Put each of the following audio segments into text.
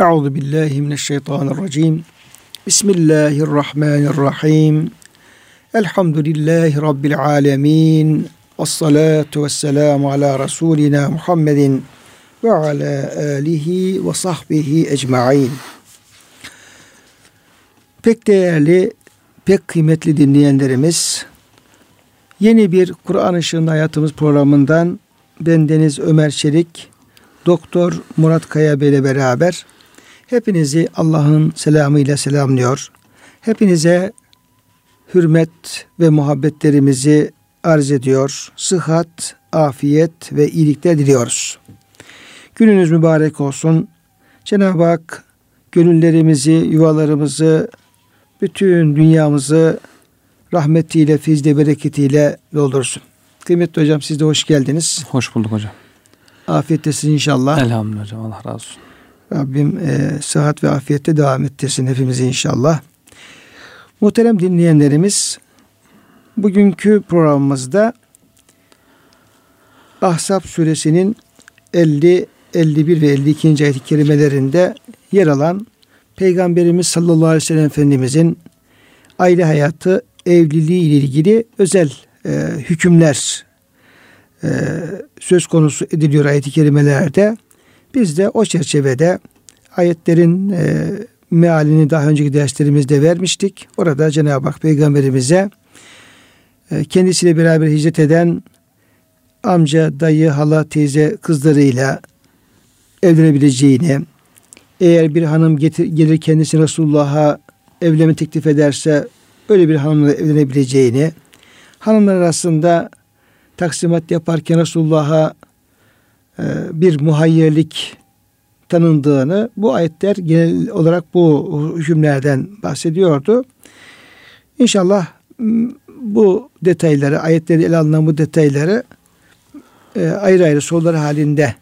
Euzu billahi mineşşeytanirracim. Bismillahirrahmanirrahim. Elhamdülillahi rabbil alamin. Ves salatu vesselamu ala rasulina Muhammedin ve ala alihi ve sahbihi ecmaîn. Pek değerli, pek kıymetli dinleyenlerimiz, yeni bir Kur'an Işığında Hayatımız programından ben Deniz Ömer Çelik, Doktor Murat Kaya Bey ile beraber hepinizi Allah'ın selamıyla selamlıyor. Hepinize hürmet ve muhabbetlerimizi arz ediyor. Sıhhat, afiyet ve iyilikler diliyoruz. Gününüz mübarek olsun. Cenab-ı Hak gönüllerimizi, yuvalarımızı, bütün dünyamızı rahmetiyle, fizle, bereketiyle doldursun. Kıymetli hocam siz de hoş geldiniz. Hoş bulduk hocam. Afiyettesin inşallah. Elhamdülillah hocam Allah razı olsun. Rabbim e, sıhhat ve afiyette devam ettirsin hepimizi inşallah. Muhterem dinleyenlerimiz bugünkü programımızda Ahzab suresinin 50, 51 ve 52. ayet-i kerimelerinde yer alan Peygamberimiz sallallahu aleyhi ve sellem Efendimizin aile hayatı, evliliği ile ilgili özel e, hükümler e, söz konusu ediliyor ayet-i kerimelerde. Biz de o çerçevede ayetlerin e, mealini daha önceki derslerimizde vermiştik. Orada Cenab-ı Hak peygamberimize e, kendisiyle beraber hicret eden amca, dayı, hala, teyze kızlarıyla evlenebileceğini, eğer bir hanım getir, gelir kendisi Resulullah'a evlenme teklif ederse öyle bir hanımla evlenebileceğini, hanımlar arasında taksimat yaparken Resulullah'a bir muhayyerlik tanındığını bu ayetler genel olarak bu hükümlerden bahsediyordu. İnşallah bu detayları, ayetleri ele alınan bu detayları e, ayrı ayrı sorular halinde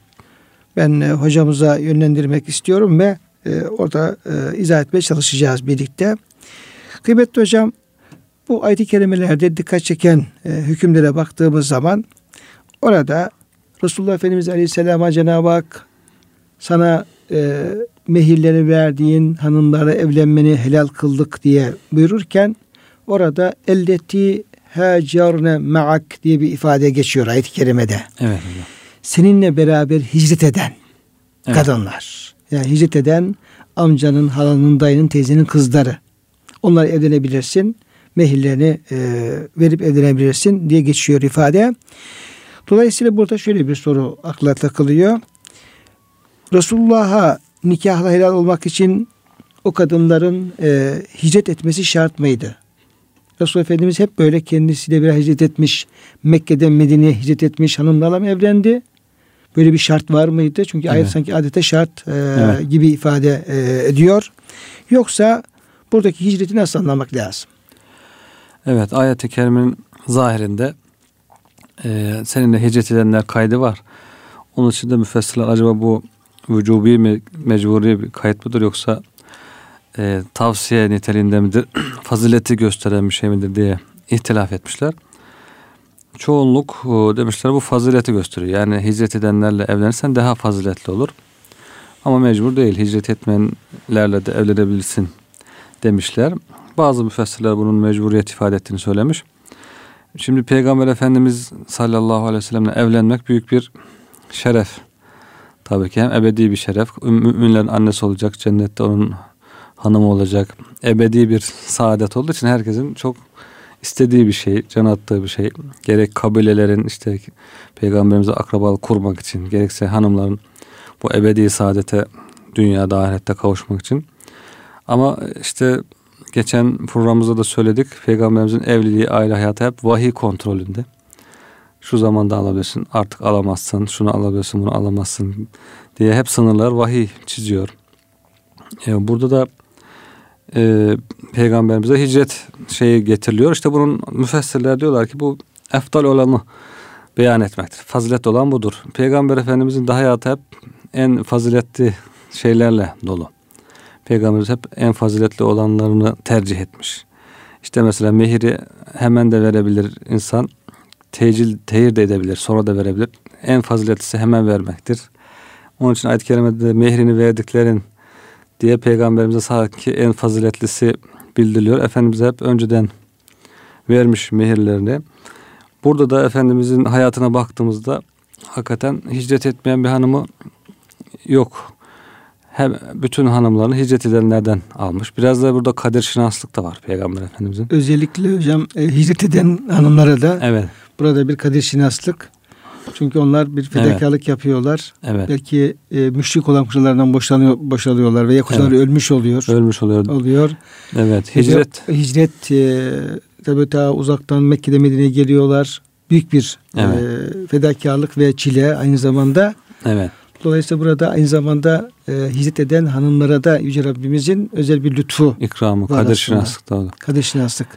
ben e, hocamıza yönlendirmek istiyorum ve orada izah etmeye çalışacağız birlikte. Kıymetli hocam bu ayet-i kerimelerde dikkat çeken hükümlere baktığımız zaman orada Resulullah Efendimiz Aleyhisselam'a Cenab-ı Hak sana e, mehirleri verdiğin hanımlara evlenmeni helal kıldık diye buyururken orada elleti hacarne ma'ak diye bir ifade geçiyor ayet-i kerimede. Evet. Seninle beraber hicret eden evet. kadınlar. Yani hicret eden amcanın, halanın, dayının, teyzenin kızları. Onlar evlenebilirsin. Mehirlerini e, verip evlenebilirsin diye geçiyor ifade. Dolayısıyla burada şöyle bir soru akla takılıyor. Resulullah'a nikahla helal olmak için o kadınların e, hicret etmesi şart mıydı? Resul Efendimiz hep böyle kendisiyle bir hicret etmiş. Mekke'den Medine'ye hicret etmiş hanımlarla mı evlendi? Böyle bir şart var mıydı? Çünkü evet. ayet sanki adete şart e, evet. gibi ifade e, ediyor. Yoksa buradaki hicreti nasıl anlamak lazım? Evet ayet-i kerimenin zahirinde e, seninle hicret edenler kaydı var. Onun için de müfessirler acaba bu vücubi mi, mecburi bir kayıt mıdır yoksa e, tavsiye niteliğinde midir, fazileti gösteren bir şey midir diye ihtilaf etmişler. Çoğunluk demişler bu fazileti gösteriyor. Yani hicret edenlerle evlenirsen daha faziletli olur. Ama mecbur değil. Hicret etmeyenlerle de evlenebilirsin demişler. Bazı müfessirler bunun mecburiyet ifade ettiğini söylemiş. Şimdi Peygamber Efendimiz sallallahu aleyhi ve sellemle evlenmek büyük bir şeref. Tabii ki hem ebedi bir şeref. Müminlerin annesi olacak. Cennette onun hanımı olacak. Ebedi bir saadet olduğu için herkesin çok istediği bir şey, can attığı bir şey. Gerek kabilelerin işte peygamberimize akrabalık kurmak için, gerekse hanımların bu ebedi saadete dünyada ahirette kavuşmak için. Ama işte geçen programımızda da söyledik. Peygamberimizin evliliği, aile hayatı hep vahiy kontrolünde. Şu zamanda alabilirsin, artık alamazsın, şunu alabilirsin, bunu alamazsın diye hep sınırlar vahiy çiziyor. E, burada da e, peygamberimize hicret şeyi getiriliyor. İşte bunun müfessirler diyorlar ki bu eftal olanı beyan etmektir. Fazilet olan budur. Peygamber Efendimizin de hayatı hep en faziletli şeylerle dolu. Peygamberimiz hep en faziletli olanlarını tercih etmiş. İşte mesela mehiri hemen de verebilir insan. Tecil, tehir de edebilir, sonra da verebilir. En faziletlisi hemen vermektir. Onun için ayet-i kerimede mehrini verdiklerin diye peygamberimize sanki en faziletlisi bildiriliyor. Efendimiz hep önceden vermiş mehirlerini. Burada da Efendimizin hayatına baktığımızda hakikaten hicret etmeyen bir hanımı yok. Hem bütün hanımlarını hicret edenlerden almış. Biraz da burada kadir şinaslık da var Peygamber Efendimizin. Özellikle hocam e, hicret eden hanımlara da Evet. burada bir kadir şinaslık. Çünkü onlar bir fedakarlık Evet. yapıyorlar. Evet. Belki e, müşrik olan kocalarından boşanıyor, boşalıyorlar veya kocaları ölmüş oluyor. Ölmüş oluyor. Oluyor. Evet. Hicret. Hicret e, tabii ta uzaktan Mekke'de Medine'ye geliyorlar. Büyük bir Evet. e, fedakarlık ve çile aynı zamanda. Evet. Dolayısıyla burada aynı zamanda e, hicret eden hanımlara da Yüce Rabbimizin özel bir lütfu, İkramı, kadir şinaslık da o da. kadir şinaslık.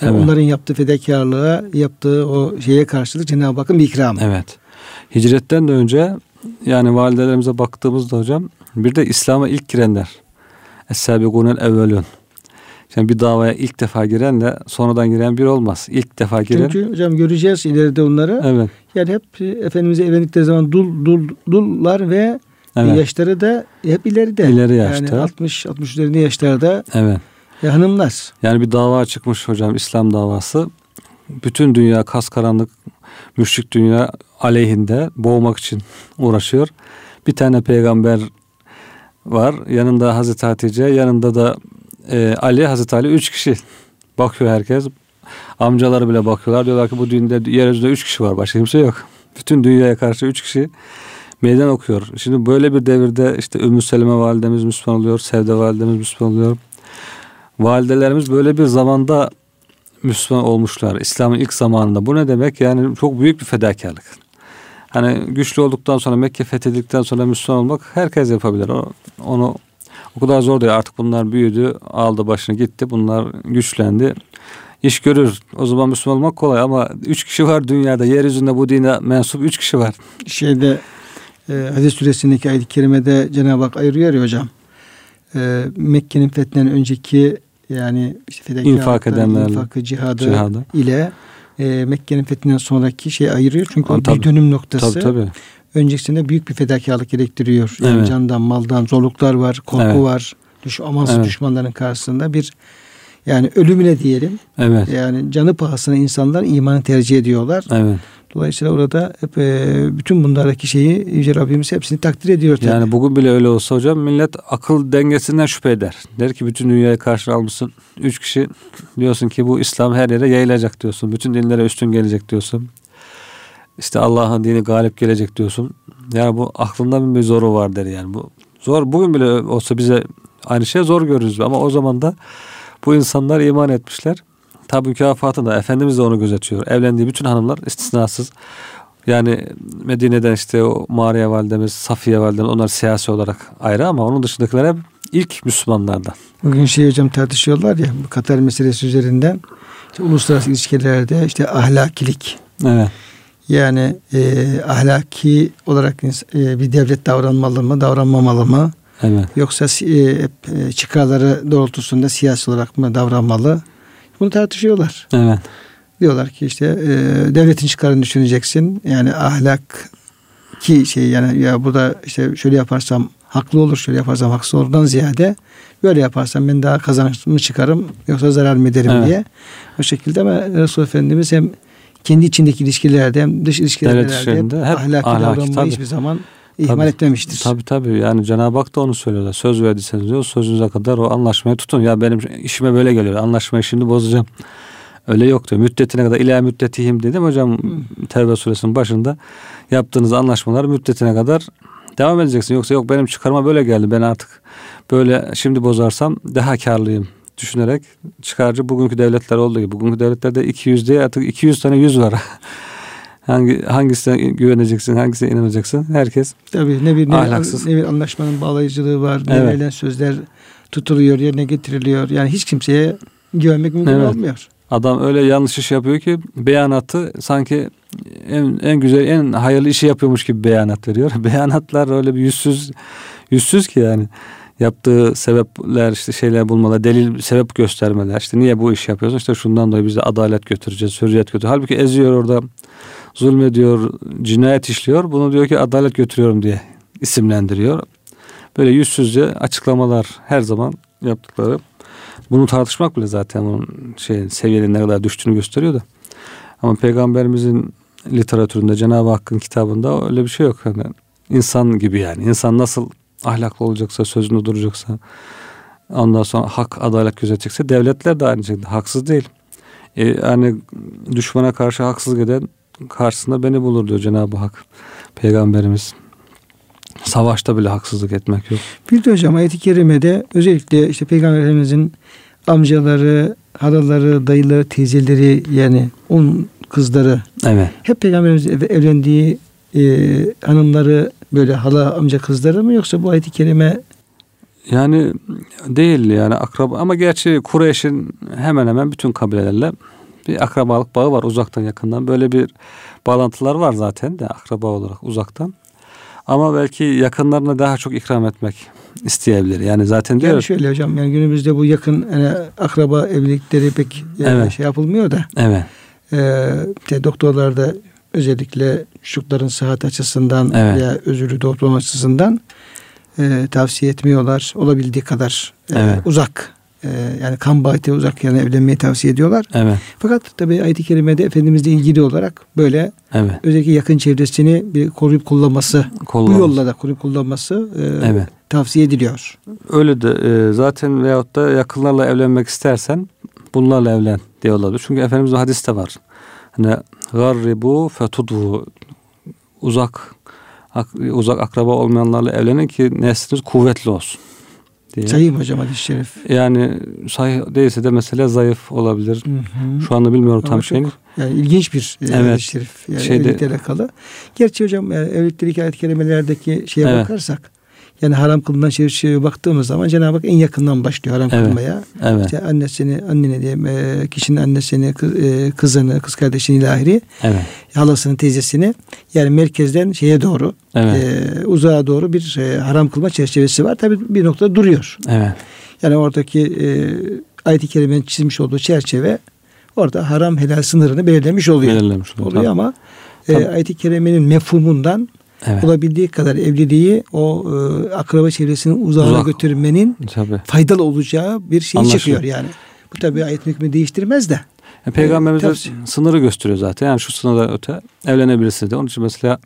Yani Evet. Onların yaptığı fedakarlığa, yaptığı o şeye karşılık Cenab-ı Hakk'ın bir ikramı. Evet. Hicretten de önce yani validelerimize baktığımızda hocam bir de İslam'a ilk girenler. Es-sabiqunel evvelun. Yani bir davaya ilk defa girenle sonradan giren bir olmaz. İlk defa giren. Çünkü hocam göreceğiz ileride onları. Evet. Yani hep Efendimiz'e evlendikleri zaman dul, dul, dullar ve Evet. yaşları da hep ileride. İleri yaşta. Yani 60 60 üzerinde yaşlarda Evet. e, hanımlar. Yani bir dava çıkmış hocam İslam davası. Bütün dünya kas karanlık müşrik dünya aleyhinde boğmak için uğraşıyor. Bir tane peygamber var. Yanında Hazreti Hatice, yanında da e, Ali, Hazreti Ali üç kişi. Bakıyor herkes. Amcaları bile bakıyorlar. Diyorlar ki bu dünyada yeryüzünde üç kişi var. Başka kimse yok. Bütün dünyaya karşı üç kişi meydan okuyor. Şimdi böyle bir devirde işte Ümmü Seleme validemiz Müslüman oluyor. Sevde validemiz Müslüman oluyor. Validelerimiz böyle bir zamanda Müslüman olmuşlar. İslam'ın ilk zamanında. Bu ne demek? Yani çok büyük bir fedakarlık. Hani güçlü olduktan sonra Mekke fethedildikten sonra Müslüman olmak herkes yapabilir. O, onu o kadar zor değil. Artık bunlar büyüdü, aldı başını gitti. Bunlar güçlendi. İş görür. O zaman Müslüman olmak kolay ama üç kişi var dünyada. Yeryüzünde bu dine mensup üç kişi var. Şeyde e, Hadis suresindeki ayet-i kerimede Cenab-ı Hak ayırıyor ya hocam. E, Mekke'nin fethinden önceki yani işte fedakarlıktan, İnfak edenlerle. infakı, cihadı, Cihadı. ile e, Mekke'nin fethinden sonraki şey ayırıyor. Çünkü o tabii. bir dönüm noktası. Tabii tabii. Öncesinde büyük bir fedakarlık gerektiriyor. Yani Evet. candan, maldan, zorluklar var, korku Evet. var. Düş, amansız Evet. düşmanların karşısında bir yani ölümüne diyelim. Evet. Yani canı pahasına insanlar imanı tercih ediyorlar. Evet. Dolayısıyla orada hep e, bütün bunlardaki şeyi Yüce Rabbimiz hepsini takdir ediyor. tabii. Yani bugün bile öyle olsa hocam millet akıl dengesinden şüphe eder. Der ki bütün dünyaya karşı almışsın. Üç kişi diyorsun ki bu İslam her yere yayılacak diyorsun. Bütün dinlere üstün gelecek diyorsun. İşte Allah'ın dini galip gelecek diyorsun. Yani bu aklında bir zoru var der yani. Bu zor bugün bile olsa bize aynı şey zor görürüz ama o zaman da bu insanlar iman etmişler. Tabi mükafatında Efendimiz de onu gözetiyor. Evlendiği bütün hanımlar istisnasız. Yani Medine'den işte o Mariye validemiz, Safiye validemiz onlar siyasi olarak ayrı ama onun dışındakiler hep ilk Müslümanlardan. Bugün şey hocam tartışıyorlar ya bu Katar meselesi üzerinden işte uluslararası ilişkilerde işte ahlakilik Evet. yani e, ahlaki olarak e, bir devlet davranmalı mı davranmamalı mı Evet. yoksa e, e, çıkarları doğrultusunda siyasi olarak mı davranmalı bunu tartışıyorlar. Evet. Diyorlar ki işte e, devletin çıkarını düşüneceksin. Yani ahlak ki şey yani ya bu da işte şöyle yaparsam haklı olur, şöyle yaparsam haksız olurdan ziyade böyle yaparsam ben daha kazanç mı çıkarım yoksa zarar mı ederim Evet. diye. O şekilde ama Resul Efendimiz hem kendi içindeki ilişkilerde hem dış ilişkilerde hep ahlaki, ahlaki, davranmayı tabii. hiçbir zaman ihmal Tabii. etmemiştir. Tabi tabi yani Cenab-ı Hak da onu söylüyorlar. Söz verdiyseniz diyor sözünüze kadar o anlaşmayı tutun. Ya benim işime böyle geliyor. Anlaşmayı şimdi bozacağım. Öyle yok diyor. Müddetine kadar ila müddetihim dedim hocam Tevbe suresinin başında yaptığınız anlaşmalar müddetine kadar devam edeceksin. Yoksa yok benim çıkarma böyle geldi. Ben artık böyle şimdi bozarsam daha karlıyım düşünerek çıkarcı bugünkü devletler olduğu gibi. Bugünkü devletlerde 200 değil artık 200 tane 100 var. Hangi hangisine güveneceksin, hangisine inanacaksın? Herkes Tabii ne bir ne, Ahlaksız. ne bir anlaşmanın bağlayıcılığı var, ne Evet. verilen sözler tutuluyor, yerine getiriliyor. Yani hiç kimseye güvenmek mümkün Evet. olmuyor. Adam öyle yanlış iş yapıyor ki beyanatı sanki en, en güzel en hayırlı işi yapıyormuş gibi beyanat veriyor. Beyanatlar öyle bir yüzsüz yüzsüz ki yani yaptığı sebepler işte şeyler bulmalar, delil sebep göstermeler. İşte niye bu iş yapıyorsun? İşte şundan dolayı biz de adalet götüreceğiz, hürriyet götürüyor. Halbuki eziyor orada, zulmediyor, cinayet işliyor. Bunu diyor ki adalet götürüyorum diye isimlendiriyor. böyle yüzsüzce açıklamalar her zaman yaptıkları. Bunu tartışmak bile zaten onun şey seviyenin ne kadar düştüğünü gösteriyor da. Ama peygamberimizin literatüründe Cenab-ı Hakk'ın kitabında öyle bir şey yok. Yani insan gibi yani. İnsan nasıl ahlaklı olacaksa, sözünde duracaksa, ondan sonra hak, adalet gözetecekse devletler de aynı şekilde haksız değil. E, yani düşmana karşı haksızlık eden karşısında beni bulur diyor Cenab-ı Hak. Peygamberimiz. Savaşta bile haksızlık etmek yok. Bir de hocam ayet-i kerimede özellikle işte Peygamberimizin amcaları, halaları, dayıları, teyzeleri yani on kızları Evet. hep Peygamberimiz ev- evlendiği e, hanımları böyle hala amca kızları mı yoksa bu ayet-i kerime Yani değil yani akraba ama gerçi Kureyş'in hemen hemen bütün kabilelerle bir akrabalık bağı var uzaktan yakından. Böyle bir bağlantılar var zaten de akraba olarak uzaktan. Ama belki yakınlarına daha çok ikram etmek isteyebilir. Yani zaten diyor yani şöyle hocam yani günümüzde bu yakın yani akraba evlilikleri pek e, Evet. şey yapılmıyor da evet e, işte doktorlar da özellikle çocukların sıhhat açısından Evet. veya özürlü doğum açısından e, tavsiye etmiyorlar. Olabildiği kadar e, Evet. uzak e, yani kan bağıyla uzak yani evlenmeyi tavsiye ediyorlar. evet Fakat tabi ayet-i kerimede Efendimizle ilgili olarak böyle evet özellikle yakın çevresini bir koruyup kullanması, bu Kollarımız. yolla da koruyup kullanması e, Evet. tavsiye ediliyor. Öyle de e, zaten veyahut da yakınlarla evlenmek istersen bunlarla evlen diyorlar. Çünkü Efendimiz'in hadiste var. Hani garribu fetudu uzak ak- uzak akraba olmayanlarla evlenin ki nesliniz kuvvetli olsun diye. Sayayım hocam hadis-i şerif. Yani sahih değilse de mesela zayıf olabilir. Hı hı. Şu anda bilmiyorum Ama tam şeyini. Yani ilginç bir e, Evet. hadis-i şerif. Yani Şeyde- evlilikle alakalı. Gerçi hocam yani evlilikte ayet-i kerimelerdeki şeye Evet. bakarsak yani haram kılınan çerçeveye baktığımız zaman Cenab-ı Hak en yakından başlıyor haram Evet. kılmaya. Evet. İşte annesini, annene diyeyim, e, kişinin annesini, kız- e, kızını, kız kardeşini ilahiri, Evet. halasını, teyzesini yani merkezden şeye doğru, Evet. e, uzağa doğru bir e, haram kılma çerçevesi var. Tabii bir noktada duruyor. Evet. Yani oradaki e, ayet-i kerimenin çizmiş olduğu çerçeve orada haram helal sınırını belirlemiş oluyor. Belirlemiş oluyor. oluyor Tabii. ama e, ayet-i kerimenin mefhumundan Evet. olabildiği kadar evliliği o e, akraba çevresinin uzağına Uzak. götürmenin Tabii. faydalı olacağı bir şey Anlaşılıyor. çıkıyor yani. Bu tabi ayet hükmü değiştirmez de. E, Peygamberimiz tavsiye. sınırı gösteriyor zaten. Yani şu sınırdan öte evlenebilirsiniz de. Onun için mesela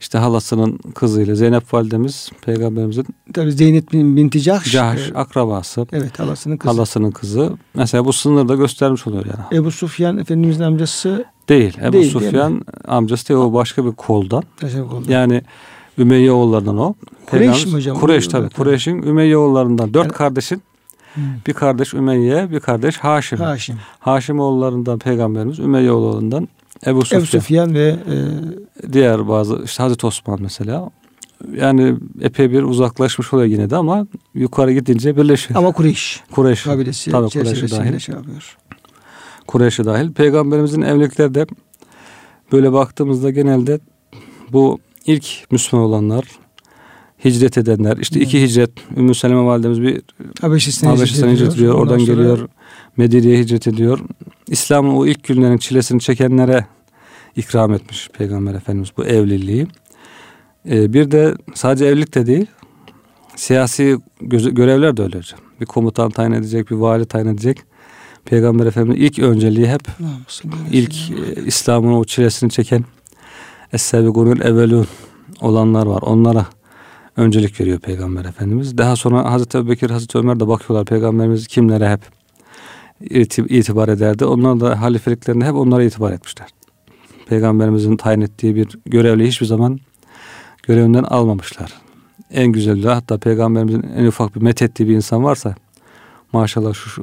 işte halasının kızıyla Zeynep validemiz peygamberimizin Tabi Zeynep bin, binti Cahş. Cahş e, akrabası. evet halasının kızı. Halasının kızı. Mesela bu sınırı da göstermiş oluyor yani. Ebu Sufyan Efendimizin amcası Değil. Ebu Değil, değil Sufyan amcası değil o başka bir koldan. Oldu. Yani Ümeyye oğullarından o. Kureyş mi hocam? Kureyş tabii. evet. Kureyş'in Ümeyye oğullarından. Dört Yani- kardeşin. Hmm. Bir kardeş Ümeyye, bir kardeş Haşim. Haşim. Haşim oğullarından peygamberimiz, Ümeyye oğullarından Ebu Sufyan. Ebu Sufyan ve e, Diğer bazı işte Hazreti Osman mesela. Yani epey bir uzaklaşmış oluyor yine de ama yukarı gidince birleşiyor. ama Kureyş Kureyş. kabilesi Tabii çerçevesinde dahil. şey yapıyor. Kureyş'e dahil. Peygamberimizin evliliklerde böyle baktığımızda genelde bu ilk Müslüman olanlar hicret edenler işte iki hicret Ümmü Seleme validemiz bir Habeşistan'a Habeşistan'a hicret ediyor. Oradan sonra geliyor. Medine'ye hicret ediyor. İslam'ın o ilk günlerin çilesini çekenlere ikram etmiş Peygamber Efendimiz bu evliliği. Ee, bir de sadece evlilik de değil. Siyasi görevler de öyle hocam. Bir komutan tayin edecek, bir vali tayin edecek. Peygamber Efendimiz ilk önceliği hep ilk e, İslam'ın o çilesini çeken Es-Sebigunul Evelun olanlar var. Onlara öncelik veriyor Peygamber Efendimiz. Daha sonra Hazreti Ebubekir, Hazreti Ömer de bakıyorlar Peygamberimiz kimlere hep iti- itibar ederdi. Onlar da halifeliklerinde hep onlara itibar etmişler. Peygamberimizin tayin ettiği bir görevli hiçbir zaman görevinden almamışlar. En güzeli hatta Peygamberimizin en ufak bir methettiği bir insan varsa maşallah şu, şu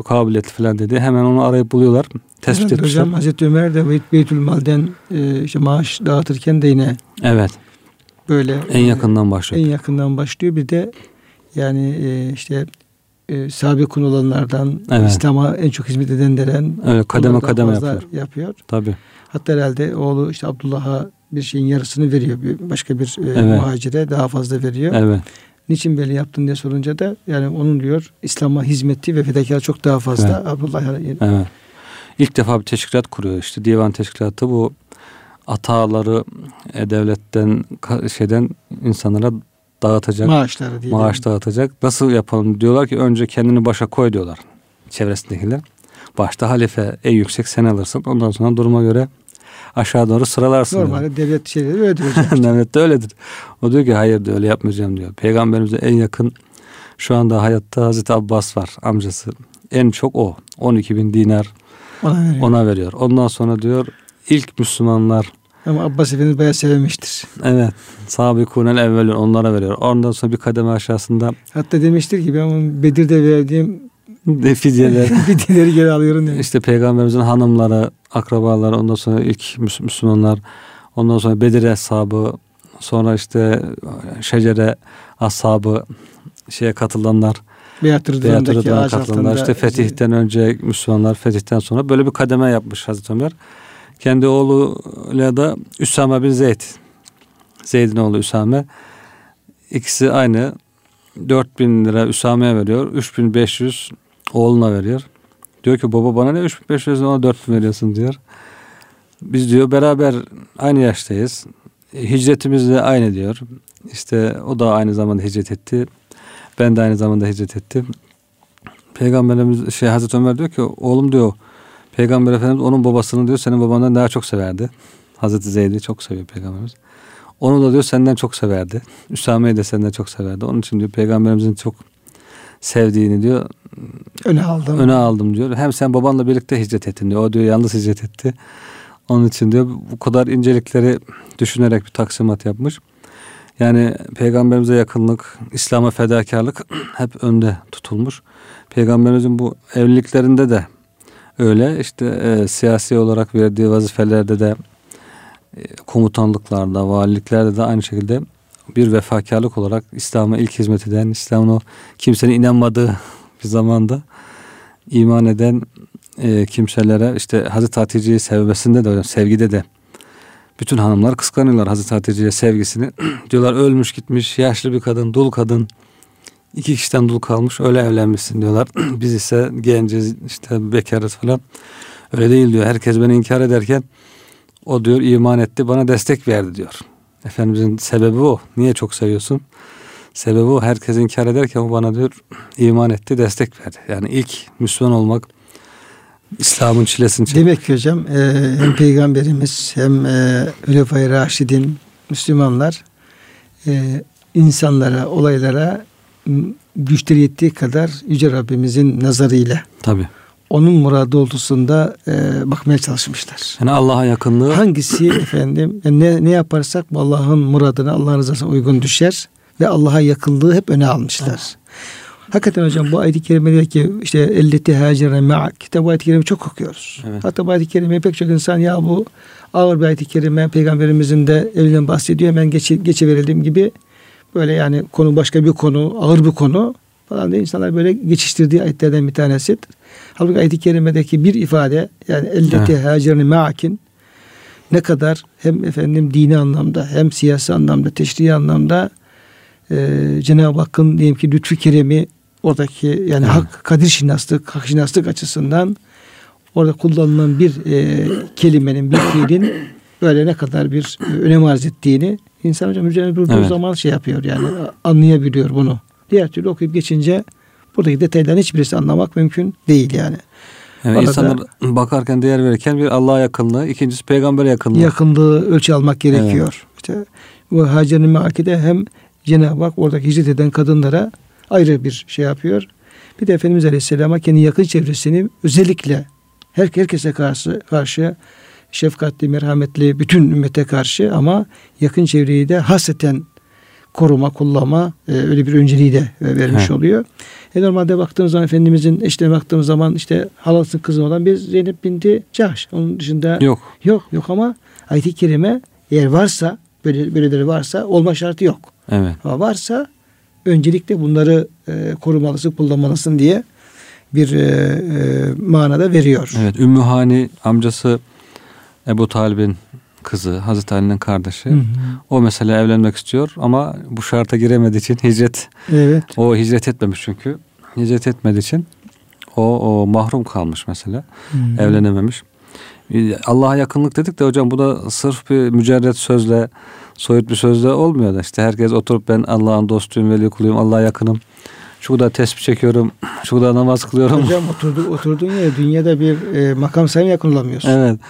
e, kabiliyetli falan dedi. Hemen onu arayıp buluyorlar. Tespit Evet, etmişler. Hocam Hazreti Ömer de Beyt, Beytülmal'den e, işte maaş dağıtırken de yine Evet. böyle En yakından başlıyor. en yakından başlıyor. Bir de yani e, işte e, sabikun olanlardan Evet. İslam'a en çok hizmet edenlerden Evet, kademe kademe yapıyor. yapıyor. Tabii. Hatta herhalde oğlu işte Abdullah'a bir şeyin yarısını veriyor. Bir başka bir e, Evet. muhacire daha fazla veriyor. Evet. Niçin böyle yaptın diye sorunca da yani onun diyor İslam'a hizmeti ve fedakar çok daha fazla. Evet. Abdullah Evet. İlk defa bir teşkilat kuruyor işte divan teşkilatı bu ataları e, devletten şeyden insanlara dağıtacak. Maaşları diyelim. Maaş dağıtacak. Nasıl yapalım diyorlar ki önce kendini başa koy diyorlar çevresindekiler. Başta halife en yüksek sen alırsın. Ondan sonra duruma göre aşağı doğru sıralarsın. Normalde devlet şeyleri öyledir hocam. devlet de öyledir. O diyor ki hayır diyor öyle yapmayacağım diyor. Peygamberimize en yakın şu anda hayatta Hazreti Abbas var amcası. En çok o. 12 bin dinar Ona veriyor. ona veriyor. Ondan sonra diyor ilk Müslümanlar Ama Abbas Efendimiz bayağı sevmiştir. evet sabikunel evvelun onlara veriyor. Ondan sonra bir kademe aşağısında Hatta demiştir ki ben Bedir'de verdiğim fidyeler fidyeleri geri alıyorum demiş. İşte peygamberimizin hanımları, akrabaları, ondan sonra ilk Müs- Müslümanlar, ondan sonra Bedir ashabı, sonra işte şecere ashabı şeye katılanlar, Beyat Rıdvan'daki katılanlar, işte fetihten önce Müslümanlar, fetihten sonra böyle bir kademe yapmış Hazreti Ömer. Kendi oğluyla da Üsame bin Zeyd, Zeyd'in oğlu Üsame. İkisi aynı. 4000 lira Üsame'ye veriyor. 3500 oğluna veriyor. Diyor ki baba bana ne 3500 ona 4000 veriyorsun diyor. Biz diyor beraber aynı yaştayız. Hicretimiz de aynı diyor. İşte o da aynı zamanda hicret etti. Ben de aynı zamanda hicret ettim. Peygamberimiz şey Hazreti Ömer diyor ki oğlum diyor Peygamber Efendimiz onun babasını diyor senin babandan daha çok severdi. Hazreti Zeyd'i çok seviyor Peygamberimiz. Onu da diyor senden çok severdi. Üsame'yi de senden çok severdi. Onun için diyor Peygamberimizin çok sevdiğini diyor Öne aldım. öne aldım diyor. Hem sen babanla birlikte hicret ettin diyor. O diyor yalnız hicret etti. Onun için diyor bu kadar incelikleri düşünerek bir taksimat yapmış. Yani peygamberimize yakınlık, İslam'a fedakarlık hep önde tutulmuş. Peygamberimizin bu evliliklerinde de öyle. İşte e, siyasi olarak verdiği vazifelerde de e, komutanlıklarda, valiliklerde de aynı şekilde bir vefakarlık olarak İslam'a ilk hizmet eden, İslam'ın o kimsenin inanmadığı bir zamanda iman eden e, kimselere işte Hazreti Hatice'yi sevmesinde de sevgide de bütün hanımlar kıskanıyorlar Hazreti Hatice'ye sevgisini. diyorlar ölmüş gitmiş yaşlı bir kadın dul kadın iki kişiden dul kalmış öyle evlenmişsin diyorlar. Biz ise genciz işte bekarız falan. Öyle değil diyor. Herkes beni inkar ederken o diyor iman etti bana destek verdi diyor. Efendimizin sebebi o. Niye çok seviyorsun? Sebebi o. Herkes inkar ederken o bana diyor iman etti destek verdi. Yani ilk Müslüman olmak İslam'ın çilesini çekmek. Demek ki hocam e, hem Peygamberimiz hem e, Hülefai Raşidin Müslümanlar e, insanlara, olaylara güçleri yettiği kadar Yüce Rabbimizin nazarıyla Tabii. Onun muradı doğrultusunda e, bakmaya çalışmışlar. Yani Allah'a yakınlığı Hangisi efendim yani ne, ne yaparsak Allah'ın muradına Allah'ın rızasına uygun düşer ve Allah'a yakınlığı hep öne almışlar. Hakikaten hocam bu ayet-i kerimedeki işte elleti hacere ma'ak bu ayet-i kerimeyi çok okuyoruz. Evet. Hatta bu ayet-i kerimeyi pek çok insan ya bu ağır bir ayet-i kerime peygamberimizin de evinden bahsediyor hemen geçe, geçiverelim gibi böyle yani konu başka bir konu ağır bir konu falan diye insanlar böyle geçiştirdiği ayetlerden bir tanesi. Halbuki ayet-i kerimedeki bir ifade yani elleti Evet. hacerni ma'akin ne kadar hem efendim dini anlamda hem siyasi anlamda teşrii anlamda e, Cenab-ı Hakk'ın diyelim ki lütfu keremi oradaki yani Evet. hak kadir şinaslık, hak şinaslık açısından orada kullanılan bir e, kelimenin, bir fiilin böyle ne kadar bir e, önem arz ettiğini insan hocam üzerine durduğu Evet. zaman şey yapıyor yani anlayabiliyor bunu. Diğer türlü okuyup geçince buradaki detayların hiçbirisi anlamak mümkün değil yani. yani Orada- insanlar bakarken değer verirken bir Allah'a yakınlığı, ikincisi peygambere yakınlığı. yakınlığı ölçü almak gerekiyor. İşte bu Hacer'in Meaki'de hem Cenab-ı Hak oradaki hicret eden kadınlara ayrı bir şey yapıyor. Bir de Efendimiz Aleyhisselam'a kendi yakın çevresini özellikle her, herkese karşı, karşı şefkatli, merhametli bütün ümmete karşı ama yakın çevreyi de hasreten koruma, kullama e, öyle bir önceliği de e, vermiş He. oluyor. E normalde baktığımız zaman Efendimizin eşine baktığımız zaman işte halası kızı olan bir Zeynep binti Cahş. Onun dışında Yok. Yok yok ama ayet-i kerime eğer varsa böyle böyleleri varsa olma şartı yok. Evet. Ama varsa öncelikle bunları e, korumalısın, kullanmalısın diye bir e, e, manada veriyor. Evet. Ümmü Hani amcası Ebu Talib'in kızı, Hazreti Ali'nin kardeşi. Hı hı. O mesela evlenmek istiyor ama bu şarta giremediği için hicret Evet. o hicret etmemiş çünkü. Hicret etmediği için o, o mahrum kalmış mesela. Hı. Evlenememiş. Allah'a yakınlık dedik de hocam bu da sırf bir mücerret sözle, soyut bir sözle olmuyor da işte herkes oturup ben Allah'ın dostuyum, veli kuluyum, Allah'a yakınım. Şu kadar tesbih çekiyorum, şu kadar namaz kılıyorum. Hocam oturdu, oturduğun yere dünyada bir e, makam sayın yakın olamıyorsun. Evet.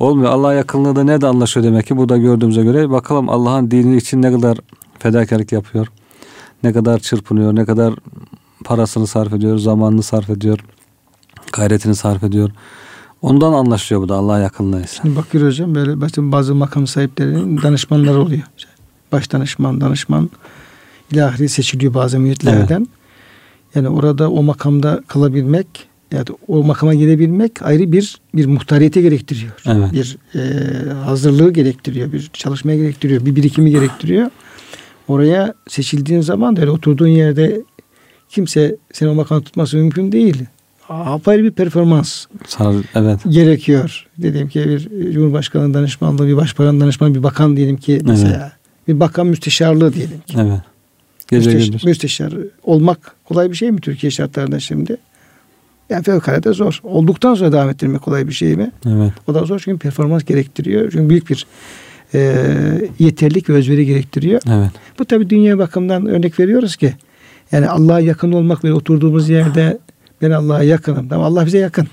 Olmuyor. Allah yakınlığı da ne de anlaşıyor demek ki burada gördüğümüze göre. Bakalım Allah'ın dini için ne kadar fedakarlık yapıyor. Ne kadar çırpınıyor, ne kadar parasını sarf ediyor, zamanını sarf ediyor, gayretini sarf ediyor. Ondan anlaşılıyor bu da Allah yakınlığı. Şimdi bakıyor hocam böyle bazı makam sahiplerinin danışmanları oluyor. Baş danışman, danışman ilahi seçiliyor bazı müritlerden. Evet. Yani orada o makamda kalabilmek yani o makama gelebilmek ayrı bir bir muhtariyeti gerektiriyor. Evet. Bir e, hazırlığı gerektiriyor, bir çalışmaya gerektiriyor, bir birikimi gerektiriyor. Oraya seçildiğin zaman da öyle oturduğun yerde kimse seni o makamda tutması mümkün değil. Apayrı bir performans evet. gerekiyor. Dediğim ki bir Cumhurbaşkanı danışmanlığı, bir başbakan danışmanı, bir bakan diyelim ki mesela. Evet. Bir bakan müsteşarlığı diyelim ki. Evet. Gece Müsteş, müsteşar olmak kolay bir şey mi Türkiye şartlarında şimdi? Yani fevkalade zor. Olduktan sonra devam ettirmek kolay bir şey mi? Evet. O da zor çünkü performans gerektiriyor. Çünkü büyük bir e, yeterlik ve özveri gerektiriyor. Evet. Bu tabi dünya bakımından örnek veriyoruz ki yani Allah'a yakın olmak ve oturduğumuz yerde ben Allah'a yakınım. Tamam Allah bize yakın.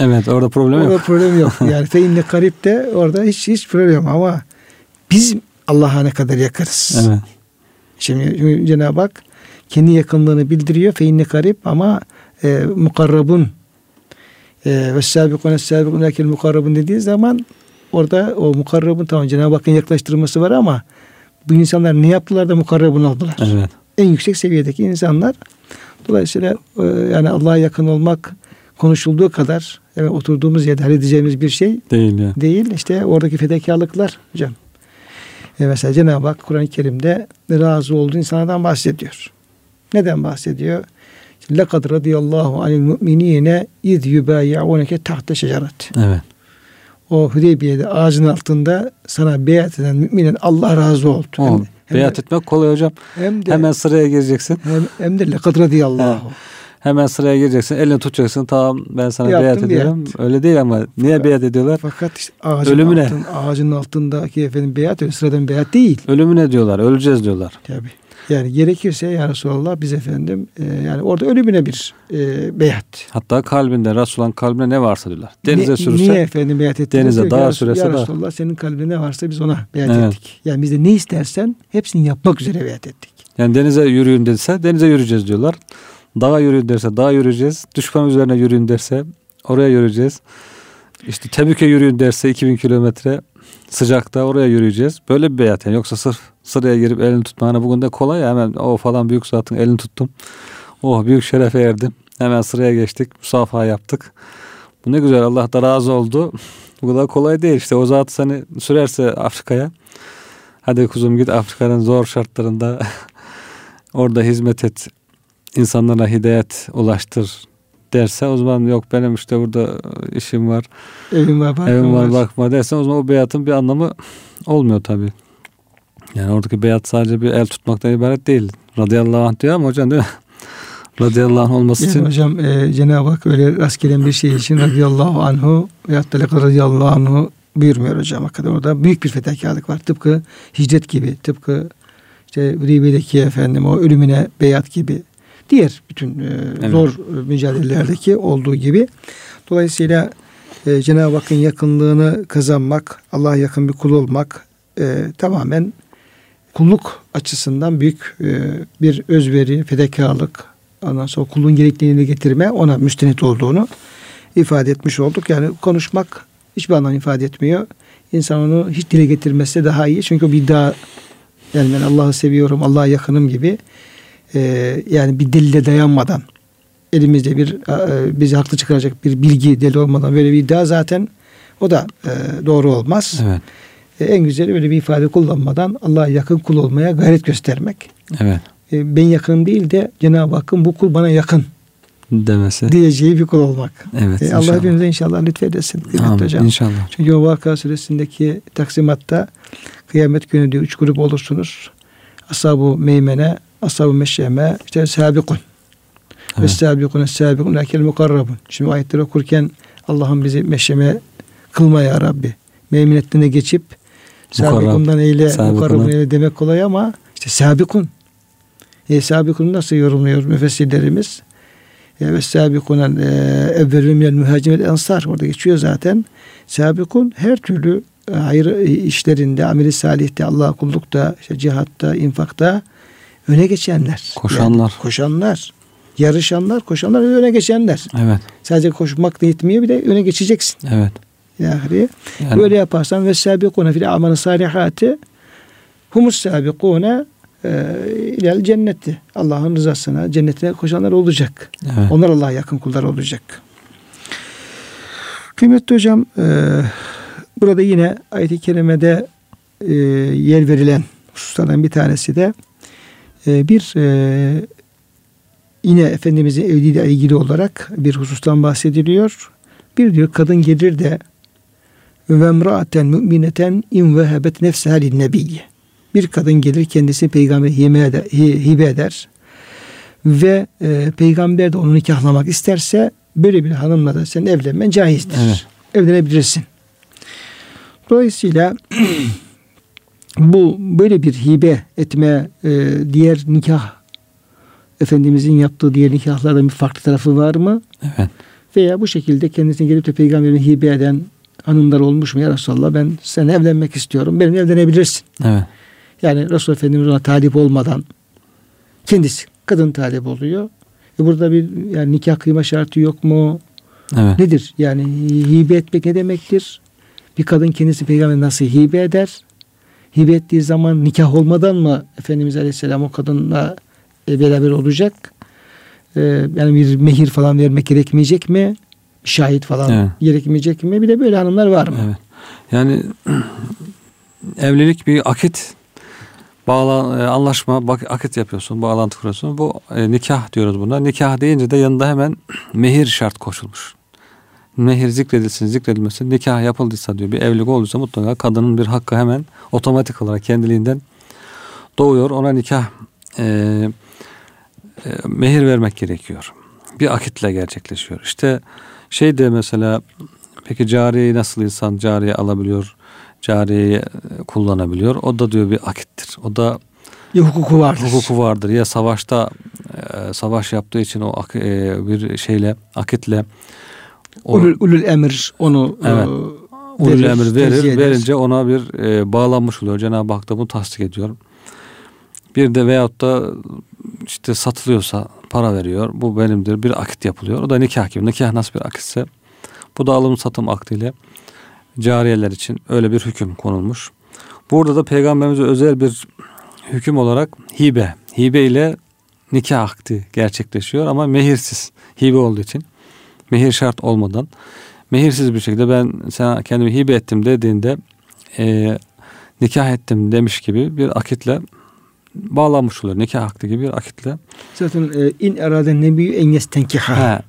Evet orada problem orada yok. Orada problem yok. Yani feinne karip de orada hiç hiç problem yok ama biz Allah'a ne kadar yakınız. Evet. Şimdi, Cenab-ı Hak kendi yakınlığını bildiriyor. Feinne karip ama e, mukarrabun e, ve sabikun sabikun lakin mukarrabun dediği zaman orada o mukarrabun tamam Cenab-ı Hakk'ın yaklaştırması var ama bu insanlar ne yaptılar da mukarrabun oldular. Evet. En yüksek seviyedeki insanlar. Dolayısıyla e, yani Allah'a yakın olmak konuşulduğu kadar evet, oturduğumuz yerde halledeceğimiz bir şey değil. Yani. Değil. İşte oradaki fedakarlıklar hocam. E mesela Cenab-ı Hak Kur'an-ı Kerim'de razı olduğu insanlardan bahsediyor. Neden bahsediyor? Lekad radıyallahu anil mu'minine iz yubayi'uneke tahta şecaret. Evet. O Hudeybiye'de ağacın altında sana beyat eden müminin Allah razı oldu. O, hem, hem beyat de, etmek kolay hocam. Hem de, hemen sıraya gireceksin. Hem, hem de lekad radıyallahu. Hemen sıraya gireceksin, elini tutacaksın. Tamam ben sana Yaptım, beyat ediyorum. Beyat. Öyle değil ama niye fakat, beyat ediyorlar? Fakat işte ağacın, Ölümüne. Altın, ağacın altındaki efendim beyat öyle sıradan beyat değil. Ölümüne diyorlar, öleceğiz diyorlar. Tabii. Yani gerekirse ya Resulallah biz efendim e, yani orada ölümüne bir e, beyat. Hatta kalbinde Resulullah'ın kalbine ne varsa diyorlar. Denize ne, sürürse. Niye efendim beyat ettik? Denize dağa sürese Ya Resulallah senin kalbinde ne varsa biz ona beyat evet. ettik. Yani biz de ne istersen hepsini yapmak üzere beyat ettik. Yani denize yürüyün dese denize yürüyeceğiz diyorlar. Dağa yürüyün derse dağa yürüyeceğiz. Düşman üzerine yürüyün derse oraya yürüyeceğiz. İşte Tebük'e yürüyün derse 2000 kilometre sıcakta oraya yürüyeceğiz. Böyle bir beyat yani. Yoksa sırf sıraya girip elini tutmak. Hani bugün de kolay ya hemen o falan büyük zatın elini tuttum. Oh büyük şerefe erdim. Hemen sıraya geçtik. Musafaha yaptık. Bu ne güzel Allah da razı oldu. Bu kadar kolay değil. İşte o zat seni sürerse Afrika'ya. Hadi kuzum git Afrika'nın zor şartlarında orada hizmet et. insanlara hidayet ulaştır derse o zaman yok benim işte burada işim var. Evim var bakma. Evim var bakma dersen o zaman o beyatın bir anlamı olmuyor tabi. Yani oradaki beyat sadece bir el tutmaktan ibaret değil. Radıyallahu anh diyor ama hocam değil mi? radıyallahu anh olması yani için. Hocam e, Cenab-ı Hak öyle rastgele bir şey için radıyallahu anhu veyahut da radıyallahu anhu buyurmuyor hocam. Hakikaten orada büyük bir fedakarlık var. Tıpkı hicret gibi, tıpkı işte Ribe'deki efendim o ölümüne beyat gibi diğer bütün e, evet. zor mücadelelerdeki olduğu gibi. Dolayısıyla e, Cenab-ı Hakk'ın yakınlığını kazanmak, Allah'a yakın bir kul olmak e, tamamen kulluk açısından büyük e, bir özveri, fedakarlık, ondan sonra kulun gerekliliğini getirme ona müstenit olduğunu ifade etmiş olduk. Yani konuşmak hiçbir anlam ifade etmiyor. İnsan onu hiç dile getirmesi daha iyi. Çünkü bir daha yani ben Allah'ı seviyorum, Allah'a yakınım gibi e, yani bir delile dayanmadan elimizde bir e, bizi haklı çıkaracak bir bilgi delil olmadan böyle bir iddia zaten o da e, doğru olmaz. Evet. E, en güzeli böyle bir ifade kullanmadan Allah'a yakın kul olmaya gayret göstermek. Evet. E, ben yakın değil de Cenab-ı Hakk'ın bu kul bana yakın demesi. Diyeceği bir kul olmak. Evet. E, Allah hepimize inşallah lütfedesin. Amin, hocam. İnşallah. Çünkü o Vakıa suresindeki taksimatta kıyamet günü diyor üç grup olursunuz. Ashab-ı meymene, ashab-ı meşyeme, işte sabikun. Evet. Ve sabikun, sabikun, lakel mukarrabun. Şimdi ayetleri okurken Allah'ın bizi meşyeme kılma ya Rabbi. Meymenetine geçip sabikundan eyle, mukarrabun eyle demek kolay ama işte sabikun. E, sabikun nasıl yorumluyor müfessirlerimiz? E, ve sabikunen e, evvelü minel muhacimet ensar orada geçiyor zaten. Sabikun her türlü hayır işlerinde, ameli salihte, Allah'a kullukta, işte cihatta, infakta öne geçenler. Koşanlar. Yani, koşanlar. Yarışanlar, koşanlar öne geçenler. Evet. Sadece koşmak da yetmiyor bir de öne geçeceksin. Evet. Yani, yani. böyle yaparsan ve sabikune fil amanı salihati humus sabikune ilal cenneti. Allah'ın rızasına, cennetine koşanlar olacak. Evet. Onlar Allah'a yakın kullar olacak. Kıymetli hocam, e, burada yine ayet-i kerimede e, yer verilen hususlardan bir tanesi de e, bir e, yine Efendimizin evliliğiyle ilgili olarak bir husustan bahsediliyor. Bir diyor kadın gelir de ve emraaten mümineten in vehebet nefseha nebiyye. Bir kadın gelir kendisi peygamber hibe eder ve e, peygamber de onu nikahlamak isterse böyle bir hanımla da sen evlenmen caizdir. Evet. Evlenebilirsin. Dolayısıyla bu böyle bir hibe etme e, diğer nikah Efendimizin yaptığı diğer nikahlardan bir farklı tarafı var mı? Evet. Veya bu şekilde kendisine gelip de peygamberin hibe eden hanımlar olmuş mu ya Resulallah ben sen evlenmek istiyorum. Benimle evlenebilirsin. Evet. Yani Resul Efendimiz ona talip olmadan kendisi kadın talip oluyor. E burada bir yani nikah kıyma şartı yok mu? Evet. Nedir? Yani hibe etmek ne demektir? Bir kadın kendisi peygamber nasıl hibe eder? Hibe ettiği zaman nikah olmadan mı Efendimiz Aleyhisselam o kadınla e, beraber olacak? E, yani bir mehir falan vermek gerekmeyecek mi? Şahit falan evet. gerekmeyecek mi? Bir de böyle hanımlar var mı? Evet. Yani evlilik bir akit bağla, e, anlaşma bak, akit yapıyorsun, bağlantı kuruyorsun. Bu e, nikah diyoruz buna. Nikah deyince de yanında hemen mehir şart koşulmuş. Mehir zikredilsin, zikredilmesin. Nikah yapıldıysa diyor bir evlilik olduysa mutlaka kadının bir hakkı hemen otomatik olarak kendiliğinden doğuyor. Ona nikah e, e, mehir vermek gerekiyor. Bir akitle gerçekleşiyor. İşte şey de mesela peki cariyeyi nasıl insan cariye alabiliyor? cariyeyi e, kullanabiliyor. O da diyor bir akittir. O da ya hukuku vardır. Hukuku vardır. Ya savaşta e, savaş yaptığı için o ak, e, bir şeyle akitle o, ulul, ulul emir onu evet, e, ulul emir verir. Verince ona bir e, bağlanmış oluyor. Cenab-ı Hak da bunu tasdik ediyor. Bir de veyahut da işte satılıyorsa para veriyor. Bu benimdir. Bir akit yapılıyor. O da nikah gibi. Nikah nasıl bir akitse bu da alım satım aktiyle cariyeler için öyle bir hüküm konulmuş. Burada da peygamberimize özel bir hüküm olarak hibe. Hibe ile nikah akdi gerçekleşiyor ama mehirsiz. Hibe olduğu için mehir şart olmadan mehirsiz bir şekilde ben sana kendimi hibe ettim dediğinde e, nikah ettim demiş gibi bir akitle bağlanmış oluyor. Nikah akdi gibi bir akitle. Zaten e, in eraden nebiyyü en yestenkiha.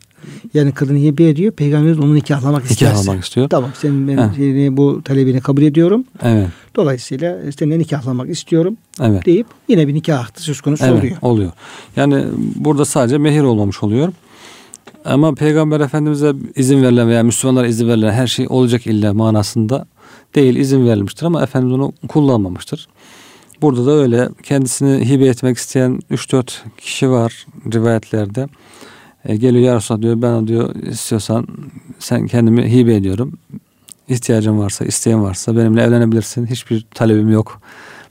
Yani kadını hibe ediyor. Peygamberimiz onu nikahlamak isterse. Nikahlamak istiyor. Tamam senin ben seni, bu talebini kabul ediyorum. Evet. Dolayısıyla seninle nikahlamak istiyorum evet. deyip yine bir nikah akdı söz konusu evet, oluyor. oluyor. Yani burada sadece mehir olmamış oluyor. Ama Peygamber Efendimiz'e izin verilen veya Müslümanlara izin verilen her şey olacak illa manasında değil izin verilmiştir ama Efendimiz onu kullanmamıştır. Burada da öyle kendisini hibe etmek isteyen 3-4 kişi var rivayetlerde. E, geliyor ya Resulallah diyor ben diyor istiyorsan sen kendimi hibe ediyorum. İhtiyacın varsa, isteyen varsa benimle evlenebilirsin. Hiçbir talebim yok.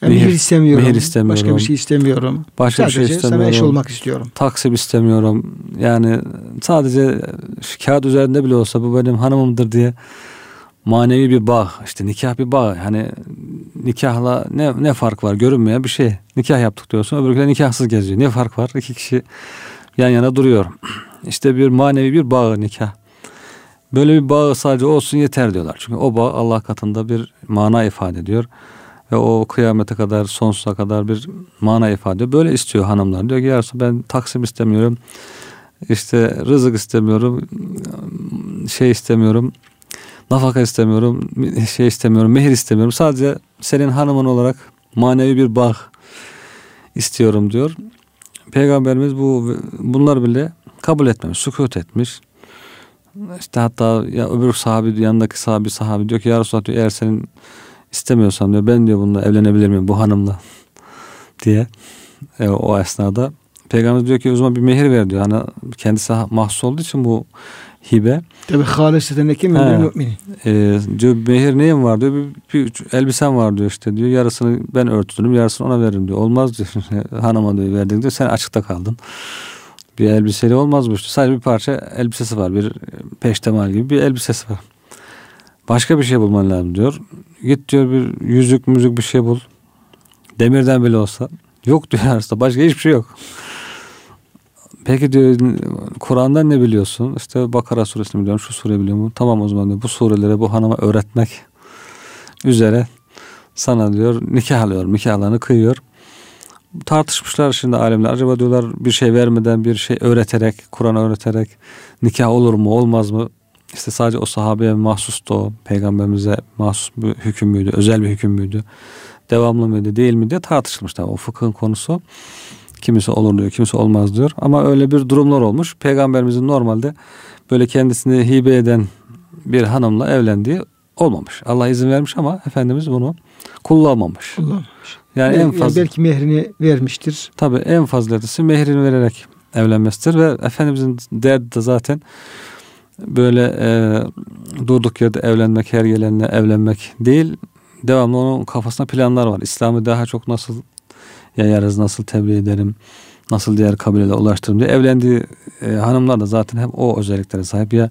Yani mehir, istemiyorum. Mehir istemiyorum. Başka bir şey istemiyorum. Başka sadece bir şey istemiyorum. sana eş olmak istiyorum. Taksip istemiyorum. Yani sadece kağıt üzerinde bile olsa bu benim hanımımdır diye manevi bir bağ. işte nikah bir bağ. Hani nikahla ne ne fark var görünmeyen bir şey. Nikah yaptık diyorsun. Öbürküler nikahsız geziyor. Ne fark var? İki kişi yan yana duruyor. İşte bir manevi bir bağ nikah. Böyle bir bağ sadece olsun yeter diyorlar. Çünkü o bağ Allah katında bir mana ifade ediyor. Ve o kıyamete kadar sonsuza kadar bir mana ifade ediyor. Böyle istiyor hanımlar. Diyor ki yarısı ben taksim istemiyorum. İşte rızık istemiyorum. Şey istemiyorum. Nafaka istemiyorum. Şey istemiyorum. Mehir istemiyorum. Sadece senin hanımın olarak manevi bir bağ istiyorum diyor. Peygamberimiz bu bunlar bile kabul etmemiş, sükut etmiş. İşte hatta ya öbür sahabi yanındaki sahabi sahabi diyor ki ya Resulallah diyor eğer senin istemiyorsan diyor ben diyor bununla evlenebilir miyim bu hanımla diye e, o esnada Peygamber diyor ki o zaman bir mehir ver diyor. Hani kendisi mahsus olduğu için bu hibe. Tabi haliseten eki müminin e, diyor mehir neyim var diyor. Bir, bir elbisem var diyor işte diyor. Yarısını ben örtürüm yarısını ona veririm diyor. Olmaz diyor. Hanıma diyor verdin diyor. Sen açıkta kaldın. Bir elbiseyle olmaz bu işte. Sadece bir parça elbisesi var. Bir peştemal gibi bir elbisesi var. Başka bir şey bulman lazım diyor. Git diyor bir yüzük müzik bir şey bul. Demirden bile olsa. Yok diyor arasında. Başka hiçbir şey yok. Peki diyor Kur'an'dan ne biliyorsun? İşte Bakara suresini biliyorum, şu sure biliyorum. Tamam o zaman diyor bu sureleri bu hanıma öğretmek üzere sana diyor nikah alıyor, nikahlarını kıyıyor. Tartışmışlar şimdi alemler. Acaba diyorlar bir şey vermeden bir şey öğreterek, Kur'an öğreterek nikah olur mu olmaz mı? İşte sadece o sahabeye mahsustu o. Peygamberimize mahsus bir hüküm müydü? Özel bir hüküm müydü? Devamlı mıydı değil mi diye tartışılmışlar. O fıkhın konusu. Kimisi olur diyor, kimisi olmaz diyor. Ama öyle bir durumlar olmuş. Peygamberimizin normalde böyle kendisini hibe eden bir hanımla evlendiği olmamış. Allah izin vermiş ama Efendimiz bunu kullanmamış. Kullanmamış. Yani, en fazla belki mehrini vermiştir. Tabi en fazlalısı mehrini vererek evlenmesidir ve Efendimizin derdi de zaten böyle e, durduk yerde evlenmek, her gelenle evlenmek değil. Devamlı onun kafasında planlar var. İslam'ı daha çok nasıl yayarız, nasıl tebliğ ederim, nasıl diğer kabilelere ulaştırırım diye. Evlendiği e, hanımlar da zaten hep o özelliklere sahip. Ya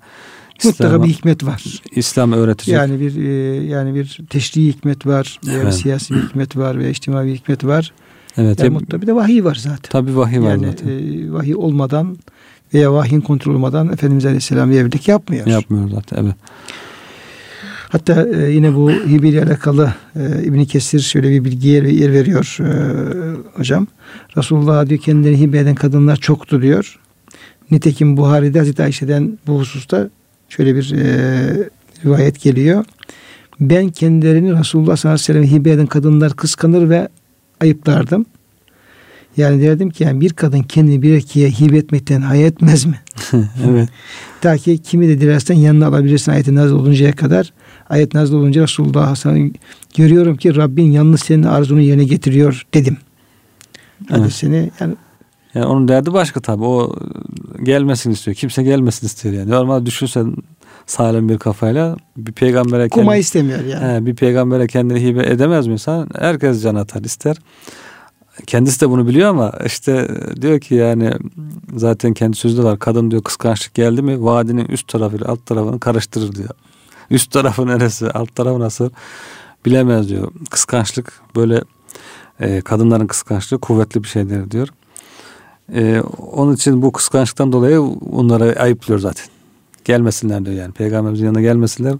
Mutlaka bir hikmet var. İslam öğretecek. Yani bir e, yani bir teşri hikmet var, veya evet. siyasi bir hikmet var veya içtimai bir hikmet var. Evet. Yani mutlaka bir de vahiy var zaten. Tabii vahiy var yani, zaten. E, vahiy olmadan veya vahyin kontrol olmadan Efendimiz Aleyhisselam bir evlilik yapmıyor. Yapmıyor zaten evet. Hatta e, yine bu hibe ile alakalı e, İbn Kesir şöyle bir bilgiye yer veriyor e, hocam. Resulullah diyor kendilerini hibe eden kadınlar çoktu diyor. Nitekim Buhari'de Hazreti Ayşe'den bu hususta şöyle bir e, rivayet geliyor. Ben kendilerini Resulullah sallallahu aleyhi ve sellem hibe eden kadınlar kıskanır ve ayıplardım. Yani derdim ki yani bir kadın kendini bir erkeğe hibe etmekten hayal etmez mi? evet. Ta ki kimi de dilersen yanına alabilirsin ayeti nazil oluncaya kadar. Ayet nazil olunca Resulullah Hasan görüyorum ki Rabbin yalnız senin arzunu yerine getiriyor dedim. Evet. seni yani yani onun derdi başka tabii. O gelmesin istiyor. Kimse gelmesin istiyor yani. Normal düşünsen sağlam bir kafayla bir peygambere Kuma kendini, istemiyor yani. He, bir peygambere kendini hibe edemez mi insan? Herkes can atar ister. Kendisi de bunu biliyor ama işte diyor ki yani zaten kendi sözü de var. Kadın diyor kıskançlık geldi mi vadinin üst tarafıyla alt tarafını karıştırır diyor. Üst tarafı neresi alt tarafı nasıl bilemez diyor. Kıskançlık böyle e, kadınların kıskançlığı kuvvetli bir şeydir diyor. E, onun için bu kıskançlıktan dolayı onlara ayıplıyor zaten. Gelmesinler diyor yani. Peygamberimizin yanına gelmesinler.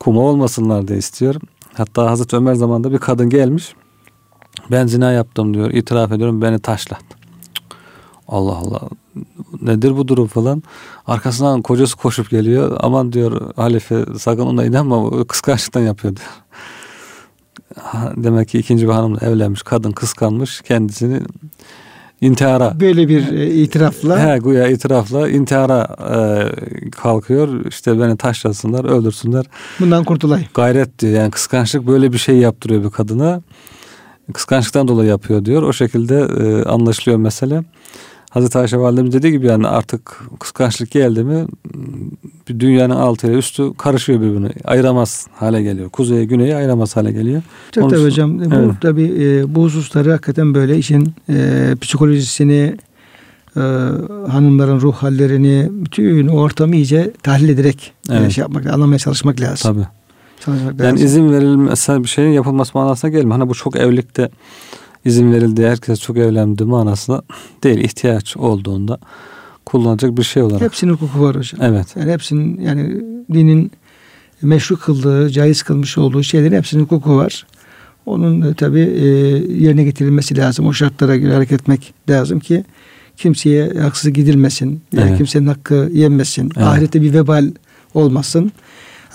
Kuma olmasınlar diye istiyor. Hatta Hazreti Ömer zamanında bir kadın gelmiş. Ben zina yaptım diyor. İtiraf ediyorum beni taşlat. Allah Allah. Nedir bu durum falan. Arkasından kocası koşup geliyor. Aman diyor halife sakın ona inanma. Kıskançlıktan yapıyor diyor. Demek ki ikinci bir hanımla evlenmiş. Kadın kıskanmış. Kendisini intihara böyle bir e, itirafla he güya itirafla intihara e, kalkıyor işte beni taşlasınlar öldürsünler bundan kurtulayım gayret diyor yani kıskançlık böyle bir şey yaptırıyor bir kadına kıskançlıktan dolayı yapıyor diyor o şekilde e, anlaşılıyor mesele Hazreti Ayşe validemiz dediği gibi yani artık kıskançlık geldi mi bir dünyanın altı ile üstü karışıyor birbirine. Ayıramaz hale geliyor. Kuzeye güneyi ayıramaz hale geliyor. Çok tabii hocam. Evet. Bu tabii e, bu hususları hakikaten böyle işin e, psikolojisini e, hanımların ruh hallerini bütün ortamı iyice tahlil ederek evet. e, şey yapmak, anlamaya çalışmak lazım. Tabii. Çalışmak yani lazım. izin verilmesi bir şeyin yapılması manasına gelmiyor. Hani bu çok evlilikte izin verildi, herkes çok evlendi manasında değil. ihtiyaç olduğunda kullanacak bir şey olarak. Hepsinin hukuku var hocam. Evet. Yani hepsinin yani dinin meşru kıldığı, caiz kılmış olduğu şeylerin hepsinin hukuku var. Onun tabi e, yerine getirilmesi lazım. O şartlara göre hareket etmek lazım ki kimseye haksız gidilmesin. Yani evet. kimsenin hakkı yenmesin. Evet. Ahirette bir vebal olmasın.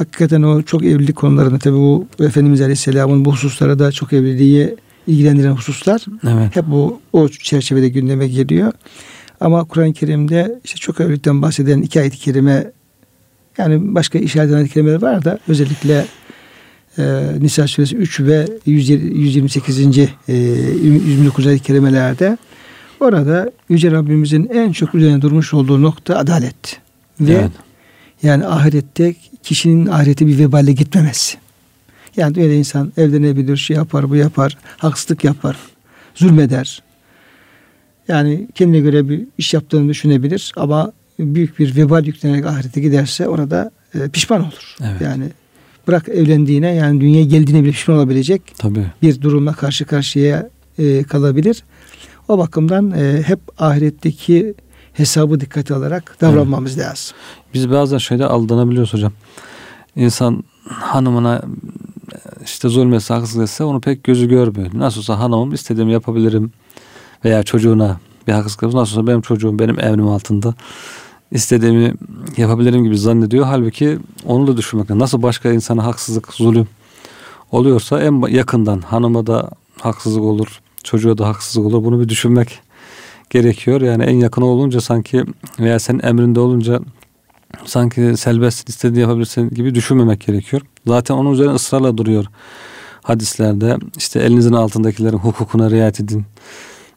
Hakikaten o çok evlilik konularında tabi bu Efendimiz Aleyhisselam'ın bu hususlara da çok evliliği ilgilendiren hususlar evet. hep bu o çerçevede gündeme geliyor. Ama Kur'an-ı Kerim'de işte çok evlilikten bahseden iki ayet-i kerime Yani başka işaret eden kelimeler var da özellikle e, Nisa suresi 3 ve 128. E, 129. ayet kelimelerde orada Yüce Rabbimizin en çok üzerine durmuş olduğu nokta adalet. Ve evet. Yani ahirette kişinin ahirete bir vebale gitmemesi. Yani dünyada insan evlenebilir, şey yapar, bu yapar, haksızlık yapar, zulmeder. Yani kendine göre bir iş yaptığını düşünebilir ama büyük bir vebal yüklenerek ahirete giderse orada e, pişman olur. Evet. Yani bırak evlendiğine yani dünyaya geldiğine bile pişman olabilecek Tabii. bir durumla karşı karşıya e, kalabilir. O bakımdan e, hep ahiretteki hesabı dikkate alarak davranmamız evet. lazım. Biz bazen şeyde aldanabiliyoruz hocam. İnsan hanımına işte zulmetse haksızlık etse onu pek gözü görmüyor. Nasıl olsa hanımım istediğimi yapabilirim veya çocuğuna bir haksızlık nasıl olsa benim çocuğum benim evrim altında istediğimi yapabilirim gibi zannediyor. Halbuki onu da düşünmek Nasıl başka insana haksızlık, zulüm oluyorsa en yakından hanıma da haksızlık olur, çocuğa da haksızlık olur. Bunu bir düşünmek gerekiyor. Yani en yakın olunca sanki veya senin emrinde olunca sanki selbest istediğini yapabilirsin gibi düşünmemek gerekiyor. Zaten onun üzerine ısrarla duruyor hadislerde. İşte elinizin altındakilerin hukukuna riayet edin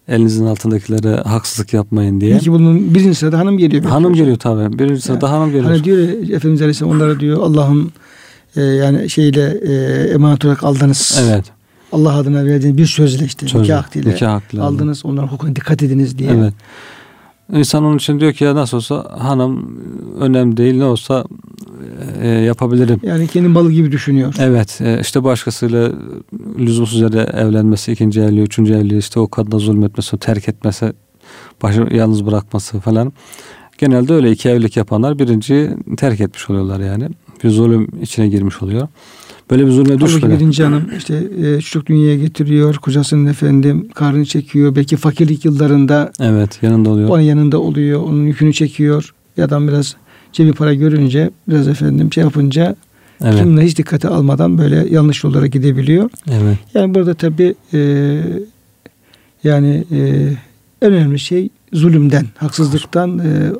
elinizin altındakilere haksızlık yapmayın diye. Peki bunun birinci sırada hanım geliyor. Hanım hocam. geliyor tabii. Birinci sırada yani, hanım geliyor. Hani diyor ya, Efendimiz Aleyhisselam onlara diyor Allah'ın e, yani şeyle e, emanet olarak aldınız. Evet. Allah adına verdiğiniz bir sözle işte Sözle, nikah akdiyle, nikah akdiyle aldınız. Onların hukukuna dikkat ediniz diye. Evet. İnsan onun için diyor ki ya nasıl olsa hanım önemli değil ne olsa e, yapabilirim. Yani kendi malı gibi düşünüyor. Evet e, işte başkasıyla lüzumsuz yere evlenmesi, ikinci evliliği, üçüncü evliliği işte o kadına zulmetmesi, terk etmesi, başı yalnız bırakması falan. Genelde öyle iki evlilik yapanlar birinci terk etmiş oluyorlar yani. Bir zulüm içine girmiş oluyor. Böyle bir zulme düşmeden. birinci hanım işte e, çocuk dünyaya getiriyor. Kocasının efendim karnını çekiyor. Belki fakirlik yıllarında. Evet yanında oluyor. Onun yanında oluyor. Onun yükünü çekiyor. Ya adam biraz cebi para görünce biraz efendim şey yapınca evet. kimle hiç dikkate almadan böyle yanlış yollara gidebiliyor. Evet. Yani burada tabi e, yani e, en önemli şey zulümden, haksızlıktan e,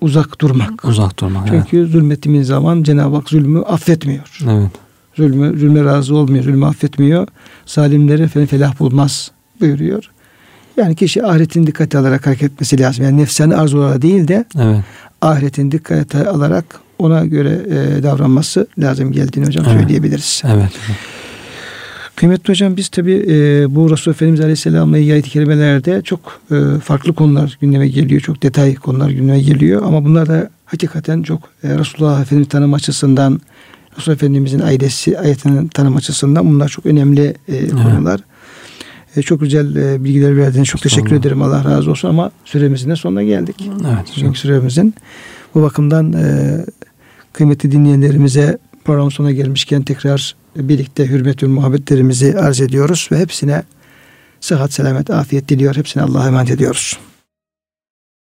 uzak durmak. Uzak durmak. Çünkü evet. zulmettiğimiz zaman Cenab-ı Hak zulmü affetmiyor. Evet. Zulmü, zulme razı olmuyor, zulmü affetmiyor. Zalimleri felah bulmaz buyuruyor. Yani kişi ahiretin dikkate alarak hareket etmesi lazım. Yani nefsani arzulara değil de evet. ahiretin dikkate alarak ona göre e, davranması lazım geldiğini hocam evet. söyleyebiliriz. Evet. Kıymetli hocam biz tabi e, bu Resulullah Efendimiz Aleyhisselam'la ilgili ayet kelimelerde çok e, farklı konular gündeme geliyor. Çok detay konular gündeme geliyor. Ama bunlar da hakikaten çok e, Resulullah Efendimiz tanım açısından Resulullah Efendimizin ailesi ayetinin tanım açısından bunlar çok önemli e, konular. E, çok güzel e, bilgiler verdiğiniz çok teşekkür Sonra. ederim. Allah razı olsun ama süremizin de sonuna geldik. Evet. Çünkü süremizin bu bakımdan e, kıymetli dinleyenlerimize program sonuna gelmişken tekrar birlikte hürmet ve muhabbetlerimizi arz ediyoruz ve hepsine sıhhat, selamet, afiyet diliyor. Hepsine Allah'a emanet ediyoruz.